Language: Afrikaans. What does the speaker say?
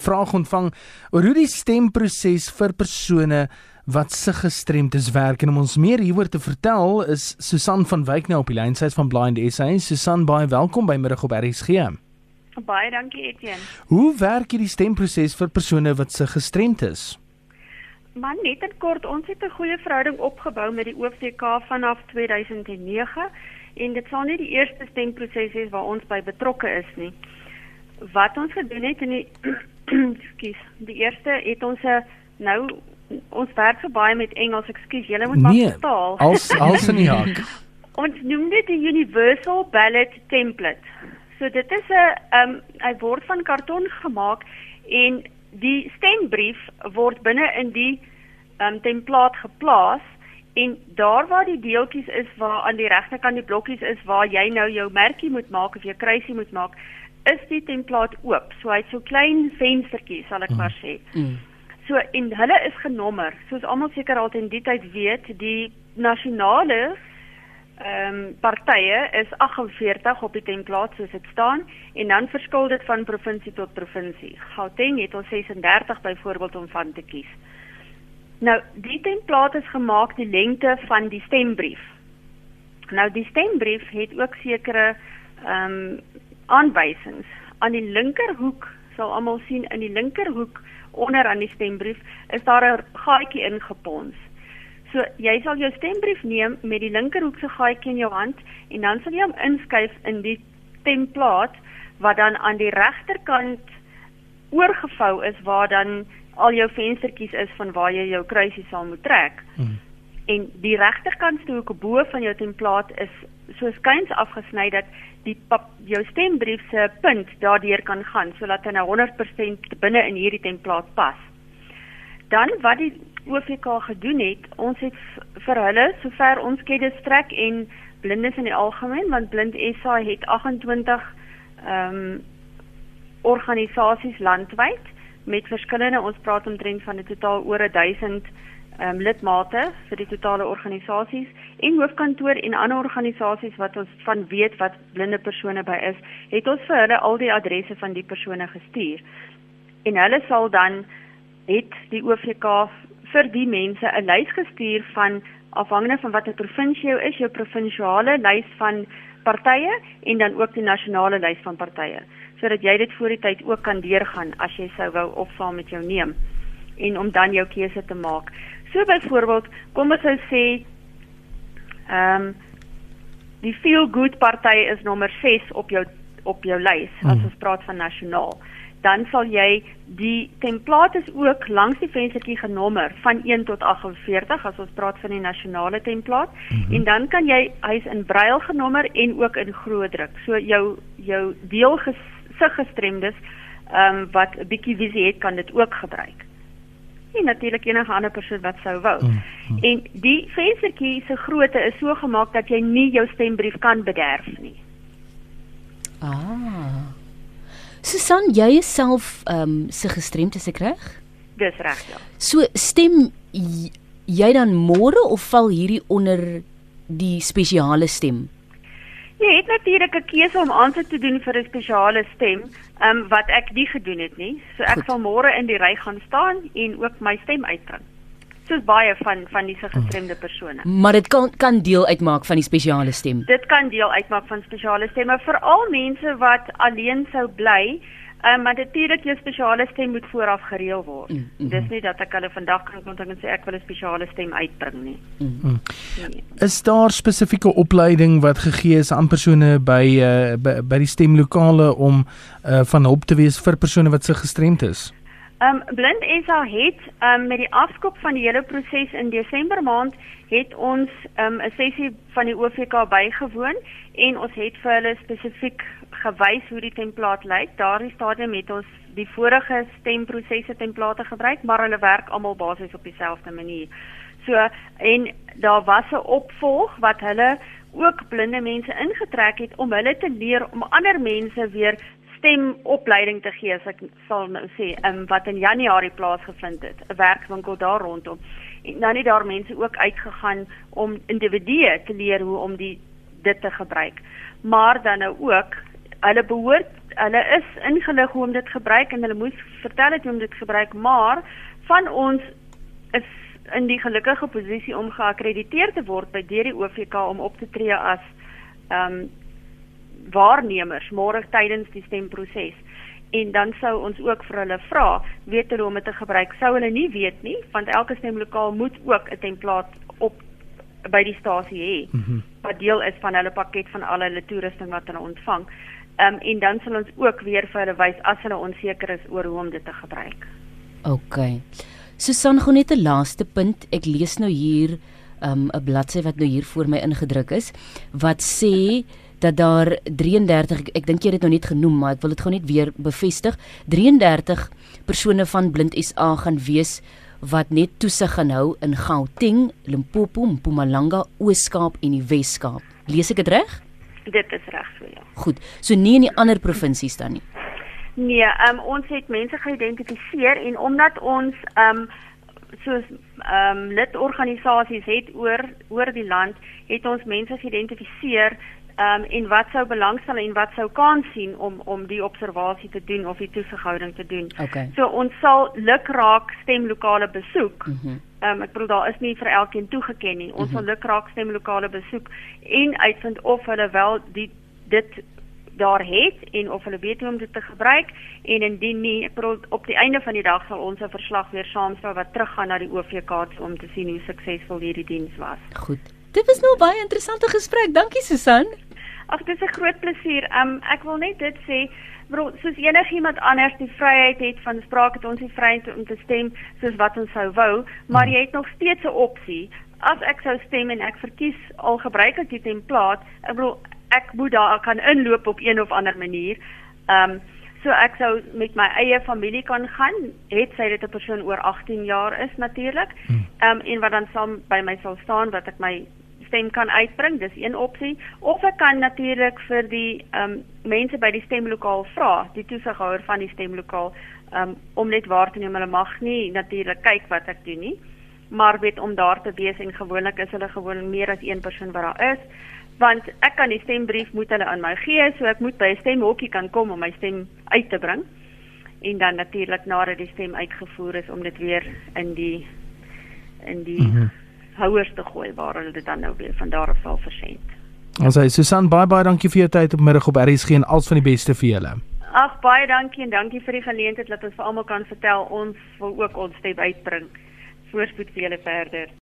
vraag ontvang oor hoe die stemproses vir persone wat se gestremdes werk en om ons meer hieroor te vertel is Susan van Wyk nou op die lyn sy is van Blind SA. Susan, baie welkom by middag op RSG. Baie dankie Etienne. Hoe werk hierdie stemproses vir persone wat se gestremd is? Man, net in kort, ons het 'n goeie verhouding opgebou met die OVK vanaf 2009 en dit sal nie die eerste stemproses wees waar ons by betrokke is nie. Wat ons gedoen het in die Ekskuus. Die eerste het ons 'n nou ons werk so baie met Engels. Ekskuus, julle moet maar nee, vertaal. Als als in die hak. ons noem dit die Universal Ballot Template. So dit is 'n ehm um, hy word van karton gemaak en die stembrief word binne in die ehm um, template geplaas en daar waar die deeltjies is waar aan die regterkant die blokkies is waar jy nou jou merkie moet maak of jou kruisie moet maak is die template oop. So hy't so klein venstertjies sal ek mm. maar sê. Mm. So en hulle is genommer. Soos almal seker al in die tyd weet, die nasionale ehm um, partye is 48 op die template soos dit staan en dan verskil dit van provinsie tot provinsie. Gauteng het ons 36 byvoorbeeld om van te kies. Nou, die template is gemaak die lengte van die stembrief. Nou die stembrief het ook sekere ehm um, aanwysings. Aan die linkerhoek sal almal sien in die linkerhoek onder aan die stembrief is daar 'n gaatjie ingepons. So jy sal jou stembrief neem met die linkerhoek se gaatjie in jou hand en dan sal jy hom inskuif in die template wat dan aan die regterkant oorgevou is waar dan al jou venstertjies is van waar jy jou kruisie sal moet trek. Hmm. En die regterkantste hoek bo van jou template is so skuins afgesny dat die pap, jou stembrief se punt daardeur kan gaan sodat hy nou 100% binne in hierdie template pas. Dan wat die OVK gedoen het, ons het vir hulle sover ons kennis strek en blindes in die algemeen want Blind SA het 28 ehm um, organisasies landwyd met verskillende ons praat omtrent van 'n totaal oor 1000 ehm um, lidmate vir die totale organisasies en hoofkantoor en ander organisasies wat ons van weet wat blinde persone by is, het ons vir hulle al die adresse van die persone gestuur. En hulle sal dan het die OVK vir die mense 'n lys gestuur van afhangende van watter provinsie jy is, jou provinsiale lys van partye en dan ook die nasionale lys van partye, sodat jy dit voor die tyd ook kan deurgaan as jy sou wou opsaam met jou neem en om dan jou keuse te maak. So byvoorbeeld, kom ons sou sê ehm um, die Feel Good party is nommer 6 op jou op jou lys hmm. as ons praat van nasionaal. Dan sal jy die template is ook langs die venstertjie genommer van 1 tot 48 as ons praat van die nasionale template mm -hmm. en dan kan jy hy's in brail genommer en ook in groot druk. So jou jou deel gesig gestremdes ehm um, wat 'n bietjie visie het kan dit ook gebruik en natuurlik enige ander persoon wat sou wou. Mm, mm. En die venstertjie se grootte is so gemaak dat jy nie jou stembrief kan bederf nie. Ah. Susan, jy is self ehm um, se gestremd as ek reg? Dis reg ja. So stem jy dan môre of val hierdie onder die spesiale stem? Jy het natuurlik 'n keuse om aansoek te doen vir 'n spesiale stem, um, wat ek nie gedoen het nie. So ek Goed. sal môre in die ry gaan staan en ook my stem uitbring. Soos baie van van die gestremde persone. Maar dit kan kan deel uitmaak van die spesiale stem. Dit kan deel uitmaak van spesiale stemme vir al mense wat alleen sou bly. Ehm um, maar natuurlik jou spesiale stem moet vooraf gereël word. Mm -hmm. Dis nie dat ek hulle vandag kan kontak en sê ek wil 'n spesiale stem uitbring nie. Mm -hmm. nee. Is daar spesifieke opleiding wat gegee is aan persone by uh, by, by die stemlokale om uh, van hulp te wees vir persone wat se gestremd is? Ehm um, Blind SA het ehm um, met die afskop van die hele proses in Desember maand het ons ehm um, 'n sessie van die OVK bygewoon en ons het vir hulle spesifiek gewys hoe die template lyk. Daardie stadium het ons die vorige stemprosesse template gebruik, maar hulle werk almal basies op dieselfde manier. So en daar was 'n opvolg wat hulle ook blinde mense ingetrek het om hulle te leer om ander mense weer stemopleiding te gee, as ek sal nou sê, um, wat in Januarie plaasgevind het, 'n werkswinkel daar rondom. En dan het daar mense ook uitgegaan om individue te leer hoe om die dit te gebruik. Maar dan nou ook hulle behoort hulle is ingelig hoe om dit gebruik en hulle moes vertel het hoe om dit gebruik, maar van ons is in die gelukkige posisie om geakkrediteer te word by deur die OVK om op te tree as ehm um, waarnemers môre tydens die stemproses. En dan sou ons ook vir hulle vra, weet hulle hoe om dit te gebruik? Sou hulle nie weet nie, want elke stemlokaal moet ook 'n template op by die stasie hê. Mm -hmm. Wat deel is van hulle pakket van al hulle toerusting wat hulle ontvang. Ehm um, en dan sal ons ook weer vir hulle wys as hulle onseker is oor hoe om dit te gebruik. OK. Susan gou net 'n laaste punt. Ek lees nou hier um, 'n um, bladsy wat nou hier voor my ingedruk is wat sê dat daar 33 ek, ek dink jy het dit nou net genoem maar ek wil dit gou net weer bevestig 33 persone van Blind SA gaan wees wat net toesig gaan hou in Gauteng, Limpopo, Mpumalanga, Oos-Kaap en die Wes-Kaap. Lees ek dit reg? Dit is reg so ja. Goed. So nie in die ander provinsies dan nie. Nee, um, ons het mense geïdentifiseer en omdat ons um soos um lidorganisasies het oor oor die land, het ons mense geïdentifiseer um en wat sou belangstel en wat sou kan sien om om die observasie te doen of die toesighouding te doen. Okay. So ons sal lukraak stemlokale besoek. Mhm. Mm Ehm um, ek bedoel daar is nie vir elkeen toegeken nie. Ons mm -hmm. sal lukraak stemlokale besoek en uitvind of hulle wel die dit daar het en of hulle weet hoe om dit te gebruik en indien nie ek bedoel op die einde van die dag sal ons 'n verslag weer saamstel wat teruggaan na die OVK om te sien hoe suksesvol hierdie diens was. Goed. Dit was nou baie interessante gesprek. Dankie Susan. Ag dit is 'n groot plesier. Um ek wil net dit sê, bro, soos enigiemand anders die vryheid het van spraak het ons die vryheid om te stem soos wat ons sou wou, maar hmm. jy het nog steeds 'n opsie. As ek sou stem en ek verkies al gebruik ek die template, ek bedoel ek moet daar kan inloop op een of ander manier. Um so ek sou met my eie familie kan gaan, het sy dit 'n persoon oor 18 jaar is natuurlik. Hmm. Um en wat dan saam by my sal staan wat ek my stem kan uitbring, dis een opsie, of ek kan natuurlik vir die ehm um, mense by die stemlokaal vra, die toesighouer van die stemlokaal, ehm um, om net waar te neem. Hulle mag nie natuurlik kyk wat ek doen nie, maar weet om daar te wees en gewoonlik is hulle gewoon meer as een persoon wat daar is, want ek kan die stembrief moet hulle aan my gee, so ek moet by 'n stemhokkie kan kom om my stem uit te bring. En dan natuurlik nadat die stem uitgevoer is om dit weer in die in die mm -hmm houers te gooi waar hulle dit dan nou weer van daar af sal versend. Ons sê Susan baie baie dankie vir jou tyd op middag op RSG en alles van die beste vir julle. Ag baie dankie en dankie vir die geleentheid dat ons vir almal kan vertel ons wil ook ons stem uitbring. Voorspoed vir julle verder.